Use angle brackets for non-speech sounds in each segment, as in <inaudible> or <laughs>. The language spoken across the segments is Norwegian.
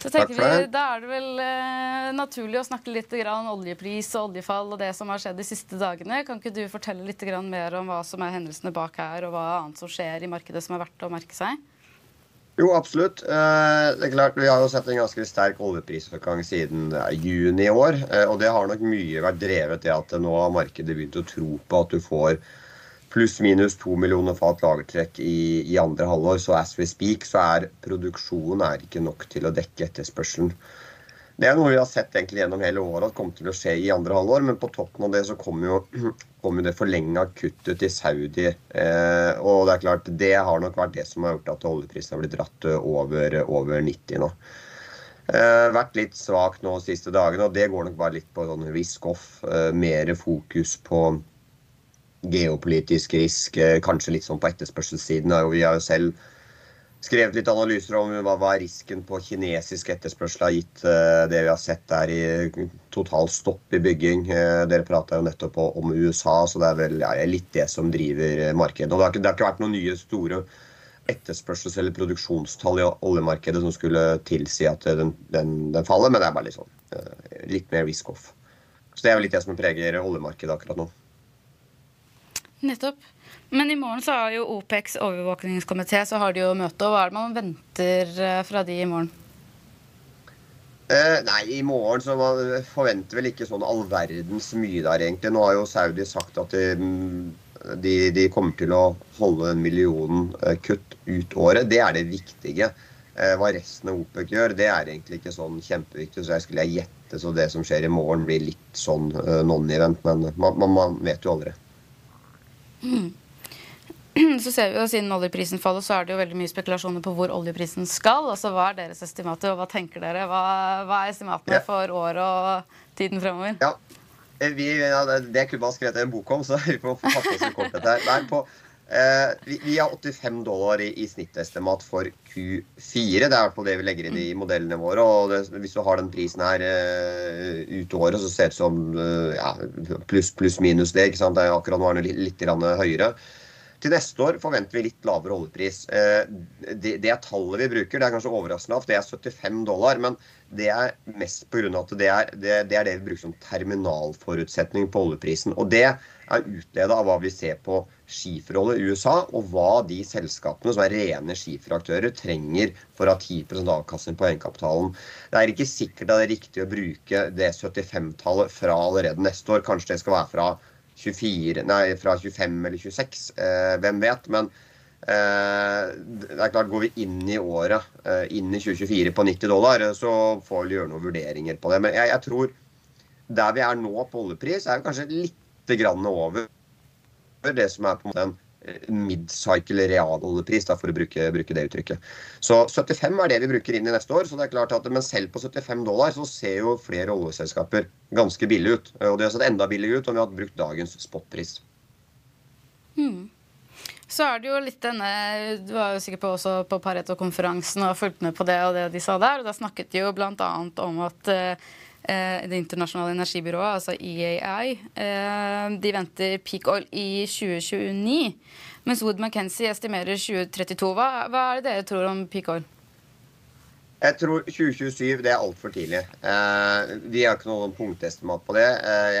Så tenker vi. Da er det vel eh, naturlig å snakke litt grann oljepris og oljefall og det som har skjedd de siste dagene. Kan ikke du fortelle litt grann mer om hva som er hendelsene bak her, og hva annet som skjer i markedet som er verdt å merke seg? Jo, absolutt. Eh, det er klart, Vi har jo sett en ganske sterk oljeprisoppgang siden eh, juni i år. eh, Og det har nok mye vært drevet i at nå har markedet begynt å tro på at du får pluss-minus to millioner fat lagertrekk i, i andre halvår. Så as we speak så er produksjonen er ikke nok til å dekke etterspørselen. Det er noe vi har sett egentlig gjennom hele året at kommer til å skje i andre halvår. Men på toppen av det så kommer jo, <clears throat> kom jo det forlenga kuttet til Saudi. Eh, og det er klart, det har nok vært det som har gjort at oljeprisen har blitt dratt over, over 90 nå. Eh, vært litt svak nå de siste dagene, og det går nok bare litt på sånn risk-off. Eh, mer fokus på geopolitisk risk, eh, kanskje litt sånn på etterspørselssiden. Og vi har jo selv skrevet litt analyser om hva, hva risken på kinesisk etterspørsel har gitt eh, det vi har sett der i total stopp i bygging. Eh, dere prata jo nettopp om USA, så det er vel ja, litt det som driver markedet. Og det har, ikke, det har ikke vært noen nye store etterspørsels- eller produksjonstall i oljemarkedet som skulle tilsi at den, den, den faller, men det er bare litt sånn litt mer risk-off. Så det er vel litt det som preger oljemarkedet akkurat nå. Nettopp. Men i morgen så har jo OPECs overvåkningskomité så har de jo møte. og Hva er det man venter eh, fra de i morgen? Eh, nei, i morgen så man forventer vel ikke sånn all verdens mye der, egentlig. Nå har jo Saudi sagt at de, mm, de, de kommer til å holde en million eh, kutt ut året. Det er det viktige. Eh, hva resten av OPEC gjør, det er egentlig ikke sånn kjempeviktig. Så jeg skulle gjette så det som skjer i morgen, blir litt sånn eh, non-event. Men man, man, man vet jo aldri. <clears throat> Så ser vi jo Siden oljeprisen faller, så er det jo veldig mye spekulasjoner på hvor oljeprisen skal. altså Hva er deres estimater, og hva tenker dere? Hva, hva er estimatene Ja. for året og tiden fremover? Ja, eh, vi, ja det, kunne man skrevet en bok om, så <laughs> vi får passe oss i kortet her. Nei, på, eh, vi, vi har 85 dollar i, i snittestimat for Q4. Det er i hvert fall det vi legger inn i modellene våre. og det, Hvis du har den prisen her uh, ut året, så ser det ut som uh, ja, pluss pluss minus det. ikke sant? Det er akkurat nå er den litt, litt høyere. Til neste år forventer vi litt lavere oljepris. Eh, Det, det er tallet vi bruker. Det er kanskje overraskende lavt. Det er 75 dollar. Men det er mest pga. at det er, det, det er det vi bruker som terminalforutsetning på oljeprisen. Og det er utleda av hva vi ser på skiferolje i USA, og hva de selskapene som er rene skiferaktører, trenger for å ha 10 avkastning på egenkapitalen. Det er ikke sikkert det er riktig å bruke det 75-tallet fra allerede neste år. Kanskje det skal være fra 24, nei, fra 25 eller 26. Eh, hvem vet? Men eh, det er klart, går vi inn i året, eh, inn i 2024 på 90 dollar, eh, så får vi gjøre noen vurderinger på det. Men jeg, jeg tror der vi er nå på oljepris, er vi kanskje litt grann over det som er på en måte en mid-cycle realoljepris, for å bruke, bruke, det uttrykket. Så 75 er det vi bruker inn i neste år. så det er klart at, Men selv på 75 dollar så ser jo flere oljeselskaper ganske billig ut. Og det har sett enda billigere ut om vi hadde brukt dagens spotpris. Hmm. Så er det jo litt denne Du var jo sikkert på, også på Pareto-konferansen og fulgt med på det og det de sa der. og Da snakket de jo bl.a. om at uh, Det internasjonale energibyrået, altså EAI, uh, de venter peak oil i 2029. Mens Wood McKenzie estimerer 2032. Hva, hva er det dere tror om peak oil? Jeg tror 2027 det er altfor tidlig. Uh, vi har ikke noen punktestimat på det.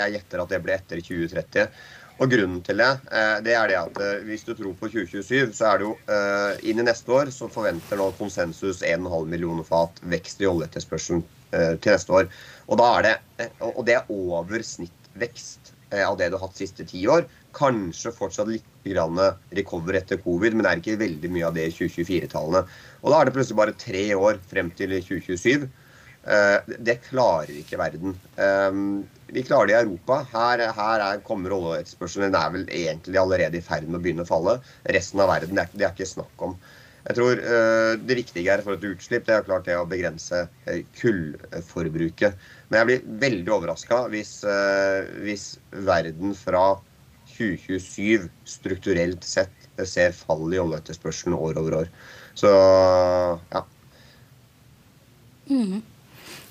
jeg gjetter at det blir etter 2030. Og Grunnen til det eh, det er det at eh, hvis du tror på 2027, så er det jo eh, inn i neste år så forventer nå konsensus 1,5 millioner fat vekst i oljeetterspørselen til neste år. Og, det, og det er over snittvekst av det du har hatt de siste ti år. Kanskje fortsatt litt recover etter covid, men det er ikke veldig mye av det i 2024-tallene. Og da er det plutselig bare tre år frem til 2027. Det klarer ikke verden. Vi klarer det i Europa. Her, her er, kommer oljeetterspørselen. Den er vel egentlig allerede i ferd med å begynne å falle. Resten av verden, det er, det er ikke snakk om. Jeg tror uh, Det viktige her for et utslipp det er klart det å begrense uh, kullforbruket. Men jeg blir veldig overraska hvis, uh, hvis, verden fra 2027 strukturelt sett ser fall i oljeetterspørselen år over år. Så ja. Mm.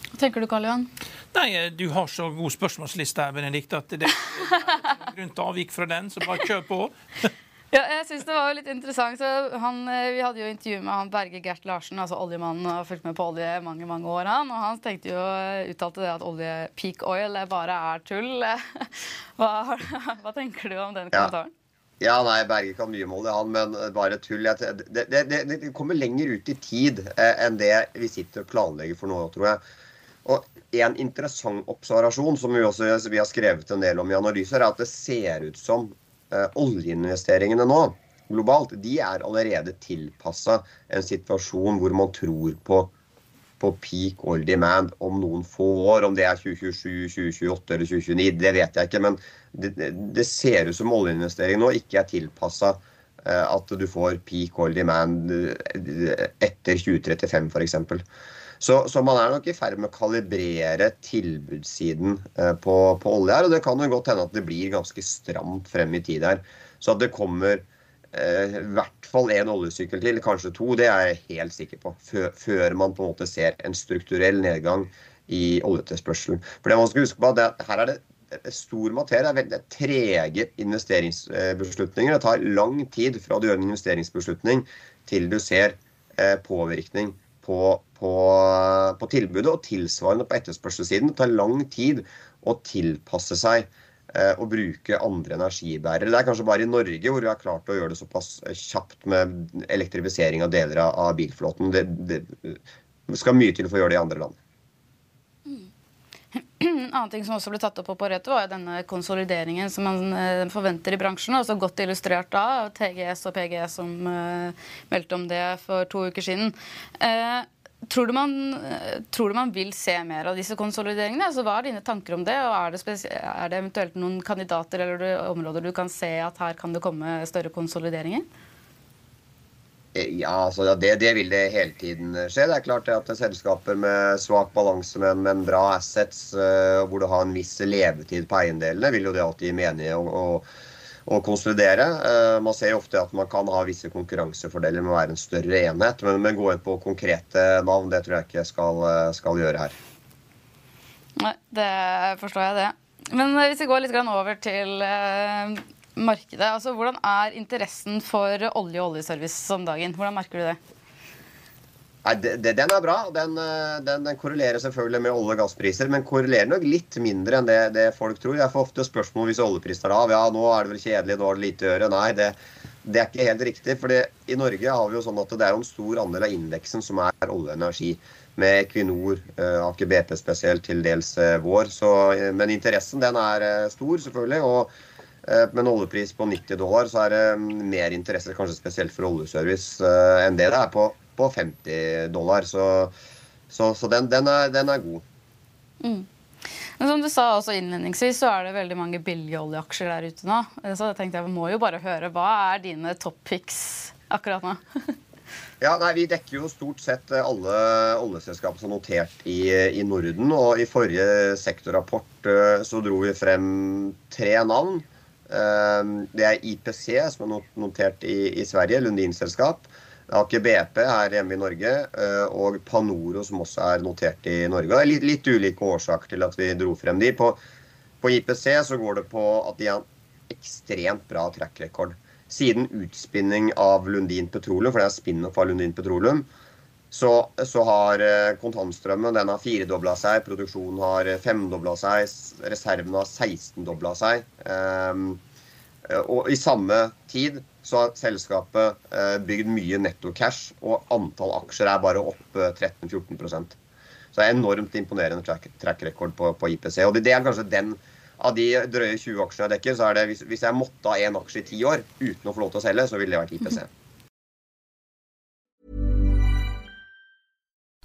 Hva tenker du, Karl Johan? Nei, eh, du har så god spørsmålsliste her, Benedikt, at det <laughs> er grunn til avvik fra den, så bare kjør på. <laughs> Ja, jeg synes det var litt interessant. Han, eh, vi hadde jo intervju med han Berge Gert Larsen, altså oljemannen, og fulgt med på olje mange mange år. han, og Han tenkte jo, eh, uttalte det at olje peak oil bare er tull. <laughs> Hva, <laughs> hva tenker du om den kommentaren? Ja. ja nei, Berge kan mye om olje, han, men bare tull. Det, det, det, det, kommer lenger ut i tid enn det vi sitter og planlegger for nå, tror jeg. Og En interessant observasjon som vi også vi har skrevet en del om i analyser, er at det ser ut som eh, oljeinvesteringene nå globalt de er allerede tilpassa en situasjon hvor man tror på, på peak oil demand om noen få år. Om det er 2027, 2028 eller 2029, det vet jeg ikke. Men det, det ser ut som oljeinvesteringen nå ikke er tilpassa eh, at du får peak oil demand eh, etter 2035 f.eks. Så, så, man er nok i ferd med å kalibrere tilbudssiden eh, på, på, olje her. Og det kan jo godt hende at det blir ganske stramt frem i tid her. Så at det kommer eh, i hvert fall én oljesykkel til, kanskje to, det er jeg helt sikker på. Før, før man på en måte ser en strukturell nedgang i oljetilspørselen. For det man skal huske på, det, her er det stor materie. Det er veldig trege investeringsbeslutninger. Det tar lang tid fra du gjør en investeringsbeslutning til du ser eh, påvirkning på, på, på, tilbudet, og tilsvarende på etterspørselssiden. Det tar lang tid å tilpasse seg eh, og bruke andre energibærere. Det er kanskje bare i Norge hvor vi har klart å gjøre det såpass kjapt med elektrifisering av deler av bilflåten. Det, det, det skal mye til for å gjøre det i andre land. En annen ting som også ble tatt opp på Pareto, var denne konsolideringen som man eh, forventer i bransjen. Også godt illustrert av TGS og PGS som uh, meldte om det for to uker siden. Uh, tror, du man, tror, du man, vil se mer av disse konsolideringene? Altså, hva er dine tanker om det? Og er det, er det eventuelt noen kandidater eller områder du kan se at her kan det komme større konsolideringer? Ja, altså, det, det, vil det hele tiden skje. Det er klart at selskaper med svak balanse, men, men bra assets, uh, hvor du har en viss levetid på eiendelene, vil jo det alltid gi mening å, å, konsolidere. Uh, man ser jo ofte at man kan ha visse konkurransefordeler med å være en større enhet, men, men gå inn på konkrete navn, det tror jeg ikke skal, eh, skal gjøre her. Nei, det forstår jeg det. Men hvis vi går litt over til markedet. Altså, hvordan er interessen for olje og oljeservice om dagen? Hvordan merker du det? Nei, det, Den er bra. Den, eh, den, den, korrelerer selvfølgelig med olje- og gasspriser, men korrelerer nok litt mindre enn det, det folk tror. Jeg får ofte spørsmål hvis oljeprisen er av. Ja, nå er det vel kjedelig, nå er det lite å gjøre. Nei, det, det er ikke helt riktig. For i Norge har vi jo sånn at det er en stor andel av indeksen som er olje og energi. Med Equinor, eh, Aker BP spesielt, til dels eh, vår. Så, men interessen den er stor, selvfølgelig. og med en oljepris på 90 dollar, så er det mer interesse, kanskje spesielt for oljeservice, eh, enn det det er på, på 50 dollar. Så, så, så den, den, er, den, er, god. Mm. Men som du sa også innledningsvis, så er det veldig mange billige oljeaksjer der ute nå. Så jeg tenkte jeg må jo bare høre, hva er dine top picks akkurat nå? <laughs> Ja, nei, Vi dekker jo stort sett alle oljeselskaper som er notert i, i, Norden. Og i forrige sektorrapport så dro vi frem tre navn. Det er IPC, som er notert i, i Sverige, Lundin-selskap. Aker BP her hjemme i Norge, eh, og Panoro, som også er notert i Norge. Det er litt, litt ulike årsaker til at vi dro frem de. På, på IPC så går det på at de har en ekstremt bra track Siden utspinning av Lundin Petroleum, for det er spin-off av Lundin Petroleum, så, så har eh, kontantstrømmen den har firedobla seg, produksjonen har femdobla seg, reservene har 16-dobla seg. Um, og i samme tid så har selskapet eh, bygd mye netto-cash, og antall aksjer er bare opp 13-14 eh, Så det er enormt imponerende track, track record på, på, IPC. Og det, er kanskje den av de drøye 20 aksjene jeg dekker, så er det hvis, hvis jeg måtte ha én aksje i ti år uten å få lov til å selge, så ville det vært IPC.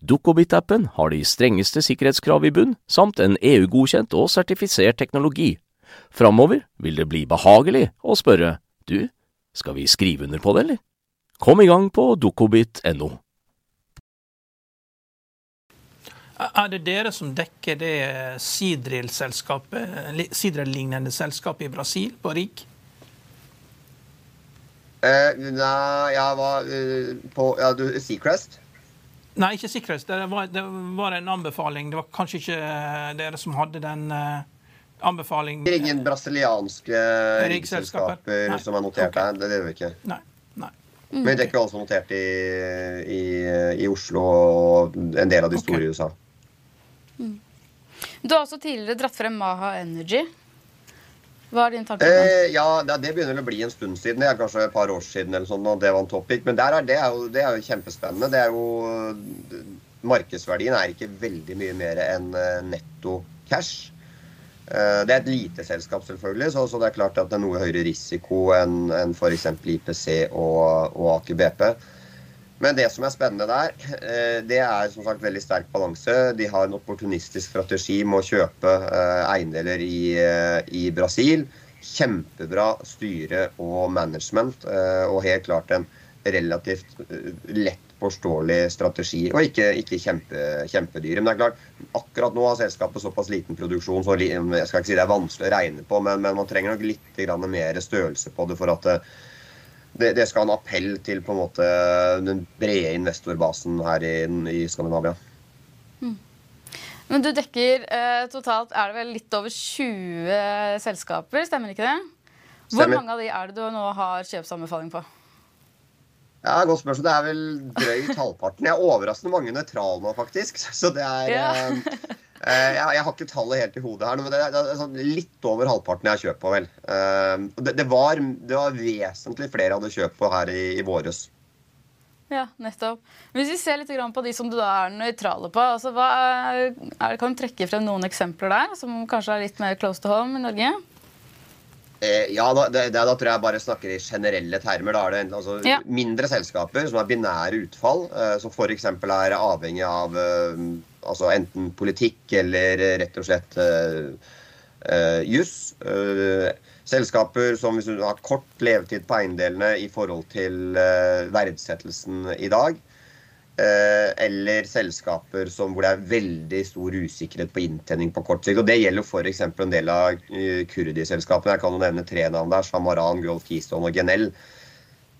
Dukkobit-appen har de strengeste sikkerhetskrav i bunn, samt en EU-godkjent og sertifisert teknologi. Framover vil det bli behagelig å spørre du, skal vi skrive under på det, eller? Kom i gang på dukkobit.no. Er det dere som dekker det Sidril-selskapet, Sidril-lignende selskapet i Brasil, på RIG? Uh, nei, jeg var uh, på ja, du, Seacrest? Nei, ikke sikkerhets. Det var, det var, en anbefaling. Det var kanskje ikke eh, dere som hadde den uh, anbefalingen. Det er ingen brasilianske riggselskaper som er notert okay. der? Det gjør vi ikke. Nei. Mm. Men det er ikke alle som er notert i, i, i, Oslo og en del av de store okay. i USA. Mm. Du har også tidligere dratt frem Maha Energy. Hva er din tanke? Eh, ja, Det begynner å bli en stund siden. Det er kanskje et par år siden. eller sånn, og det var en topic. Men er, det, er jo, det, er jo, kjempespennende. Det er jo, markedsverdien er ikke veldig mye mer enn eh, netto cash. Eh, det er et lite selskap, selvfølgelig, så, så, det er klart at det er noe høyere risiko enn en f.eks. IPC og, og Aker BP. Men det som er spennende der, eh, det er som sagt veldig sterk balanse. De har en opportunistisk strategi med å kjøpe eh, eiendeler i, i Brasil. Kjempebra styre og management, og helt klart en relativt lett forståelig strategi, og ikke, ikke kjempe, kjempedyre. Men det er klart, akkurat nå har selskapet såpass liten produksjon så jeg skal ikke si det er vanskelig å regne på, men, men man trenger nok litt mer størrelse på det for at det, det, skal ha en appell til på en måte den brede investorbasen her i, i Skandinavia. Mm. Men du dekker eh, totalt er det vel litt over 20 selskaper, stemmer ikke det? Hvor stemmer. mange av de er det du nå har kjøpsanbefaling på? Ja, Godt spørsmål. Det er vel drøyt halvparten. Jeg er overraskende mange nøytrale nå, faktisk. <laughs> Så det er ja. Eh, jeg, jeg, har ikke tallet helt i hodet her, men det er, er sånn litt over halvparten jeg har kjøpt på, vel. Eh, det, det, var, det, var, vesentlig flere jeg hadde kjøpt på her i, i våres. Ja, nettopp. Hvis vi ser litt på de som du da er nøytrale på, altså hva er, kan du trekke frem noen eksempler der som kanskje er litt mer close to home i Norge? Eh, ja, da, det, da, tror jeg bare snakker i generelle termer. Da er det altså, ja. mindre selskaper som har binære utfall, eh, som f.eks. er avhengig av eh, altså enten politikk eller rett og slett uh, eh juss. Uh, selskaper som hvis du har kort levetid på eiendelene i forhold til verdsettelsen i dag. Eh, eller selskaper som, hvor det er veldig stor usikkerhet på inntjening på kort sikt. og Det gjelder f.eks. en del av uh, kurdiselskapene. Jeg kan jo nevne tre navn der. Shamaran, Gulf Keystone og Genel.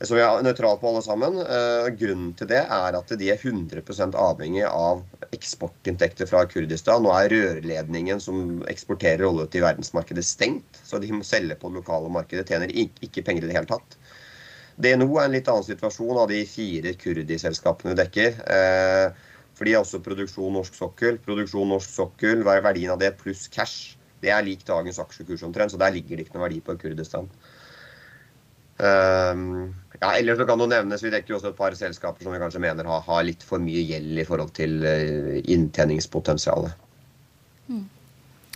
Som er nøytrale på alle sammen. Uh, grunnen til det er at de er 100% avhengig av eksportinntekter fra Kurdistan. Nå er rørledningen som eksporterer olje til verdensmarkedet, stengt. Så de må selge på det lokale markedet. Tjener ikke penger i det hele tatt. DNO er en litt annen situasjon av de fire kurdiselskapene vi dekker. Eh, for de har også produksjon norsk sokkel. Produksjon norsk sokkel, er verdien av det, pluss cash. Det er lik dagens aksjekurs omtrent, så der ligger det ikke noe verdi på Kurdistan. Um, ja, ellers så kan det nevnes, Vi dekker jo også et par selskaper som vi kanskje mener har, har litt for mye gjeld i forhold til uh, inntjeningspotensialet. Mm.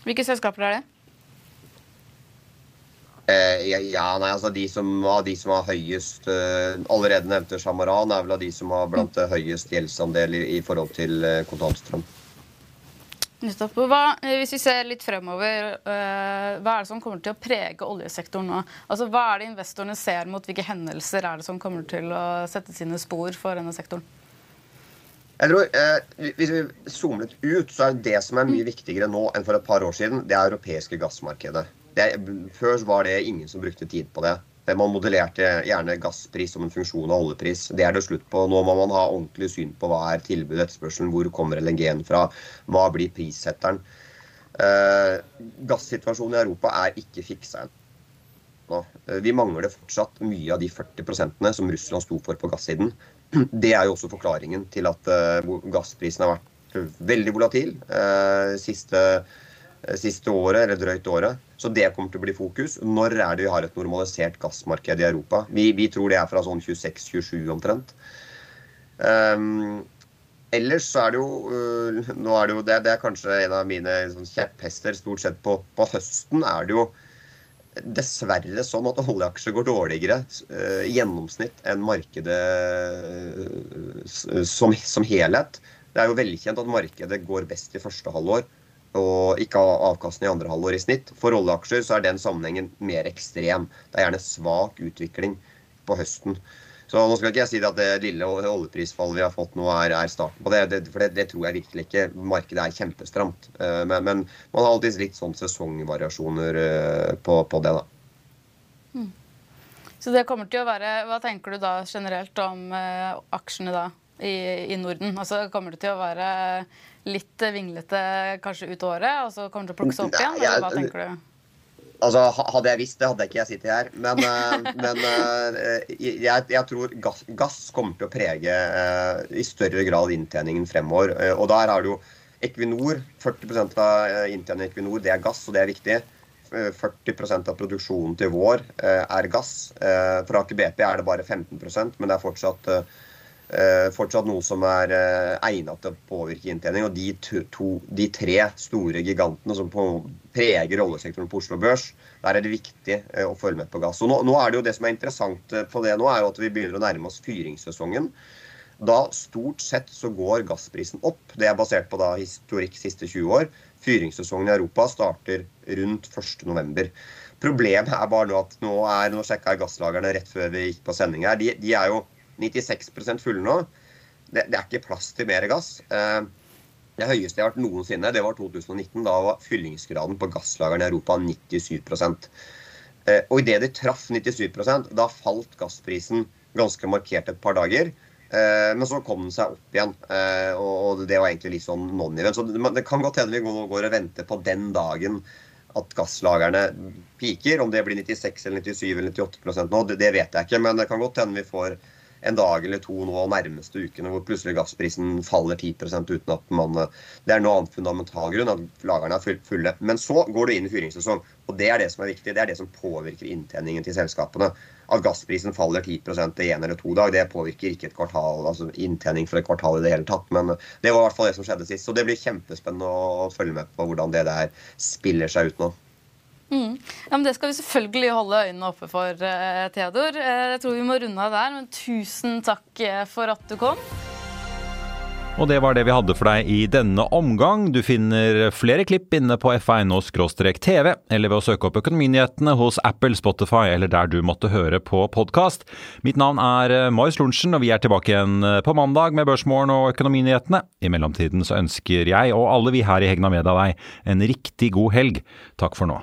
Hvilke selskaper er det? Eh, ja, nei, altså de som, av de som har høyest uh, Allerede nevnte Shamaran er vel av de som har blant det høyest gjeldsandel i, i forhold til uh, kontantstrøm. Hva, hvis vi ser litt fremover, uh, hva er det som kommer til å prege oljesektoren nå? Altså, Hva er det investorene ser mot? Hvilke hendelser er det som kommer til å sette sine spor for denne sektoren? Jeg tror, eh, Hvis vi zoomer litt ut, så er det som er mye viktigere nå enn for et par år siden, det er europeiske gassmarkedet. Det, før var det ingen som brukte tid på det. Man modellerte gjerne gasspris som en funksjon av oljepris. Det er det slutt på. Nå må man ha ordentlig syn på hva er tilbud og etterspørselen, hvor kommer LNG-en fra, hva blir prissetteren. Eh, gassituasjonen i Europa er ikke fiksa ennå. Eh, vi mangler fortsatt mye av de 40% som Russland sto for på gassiden. <clears throat> Det er jo også forklaringen til at uh, gassprisen har vært veldig volatil eh, siste, siste året, eller drøyt året. Så det kommer til å bli fokus. Når er det vi har et normalisert gassmarked i Europa? Vi, vi tror det er fra sånn 26-27 omtrent. Um, ellers så er det jo uh, nå er det jo det, det, er kanskje en av mine sånn, kjepphester. Stort sett på, på, høsten er det jo dessverre sånn at oljeaksjer går dårligere uh, i gjennomsnitt enn markedet uh, som, som helhet. Det er jo velkjent at markedet går best i første halvår og ikke ha avkastning i andre halvår i snitt. For oljeaksjer så er den sammenhengen mer ekstrem. Det er gjerne svak utvikling på høsten. Så nå skal ikke jeg si at det lille oljeprisfallet vi har fått nå, er, er starten på det. det for det, det, tror jeg virkelig ikke. Markedet er kjempestramt. Eh, men, men man har alltid litt sånn sesongvariasjoner eh, på, på det, da. Hmm. Så det kommer til å være Hva tenker du da generelt om eh, aksjene da i, i Norden? Altså Kommer det til å være litt vinglete kanskje ut året, og så kommer det til å plukke seg opp igjen? Eller hva tenker du? Altså, Hadde jeg visst det, hadde jeg ikke jeg sittet her. Men, eh, men eh, jeg, jeg, tror gass, gass, kommer til å prege eh, i større grad inntjeningen fremover. Og der har du jo Equinor. 40% av inntjeningen i Equinor det er gass, og det er viktig. 40% av produksjonen til vår er gass. For Aker BP er det bare 15% men det er fortsatt fortsatt noe som er eh, egnet til å påvirke inntjening. Og de, to, de tre store gigantene som på, preger oljesektoren på Oslo Børs, der er det viktig eh, å følge med på gass. Og nå, nå, er det jo det som er interessant på det nå, er jo at vi begynner å nærme oss fyringssesongen. Da stort sett så går gassprisen opp. Det er basert på da historikk siste 20 år. Fyringssesongen i Europa starter rundt 1.11. Problemet er bare nå at nå, er, nå sjekka jeg gasslagrene rett før vi gikk på sending her. De, de er jo 96 fulle nå. Det, det, er ikke plass til mer gass. Eh, det høyeste jeg har vært noensinne, det var 2019. Da var fyllingsgraden på gasslagrene i Europa 97 eh, Og idet de traff 97% da falt gassprisen ganske markert et par dager. Eh, men så kom den seg opp igjen, og det var egentlig litt sånn non-event. Så det kan godt hende vi går og venter på den dagen at gasslagrene piker. Om det blir 96 eller 97 eller 98 nå, det vet jeg ikke. Men det kan godt hende vi får en dag eller to nå nærmeste ukene hvor plutselig gassprisen faller 10% uten at man Det er noe annet fundamental grunn, at lagrene er fulle. Men så går du inn i fyringssesong, og det er det som er viktig. Det er det som påvirker inntjeningen til selskapene. At gassprisen faller 10% i en eller to dag, det påvirker ikke et kvartal, altså inntjening for et kvartal i det hele tatt. Men det var i hvert fall det som skjedde sist. Så det blir kjempespennende å følge med på hvordan det der spiller seg ut nå. Mm. Ja, Det skal vi selvfølgelig holde øynene oppe for, eh, Theodor. Eh, jeg tror vi må runde av der, men tusen takk eh, for at du kom. Og det var det vi hadde for deg i denne omgang. Du finner flere klipp inne på f1.no-tv, eller ved å søke opp Økonominyhetene hos Apple, Spotify eller der du måtte høre på podkast. Mitt navn er Marius Lorentzen, og vi er tilbake igjen på mandag med Børsmorgen og Økonominyhetene. I mellomtiden så ønsker jeg og alle vi her i Hegna Media deg en riktig god helg. Takk for nå.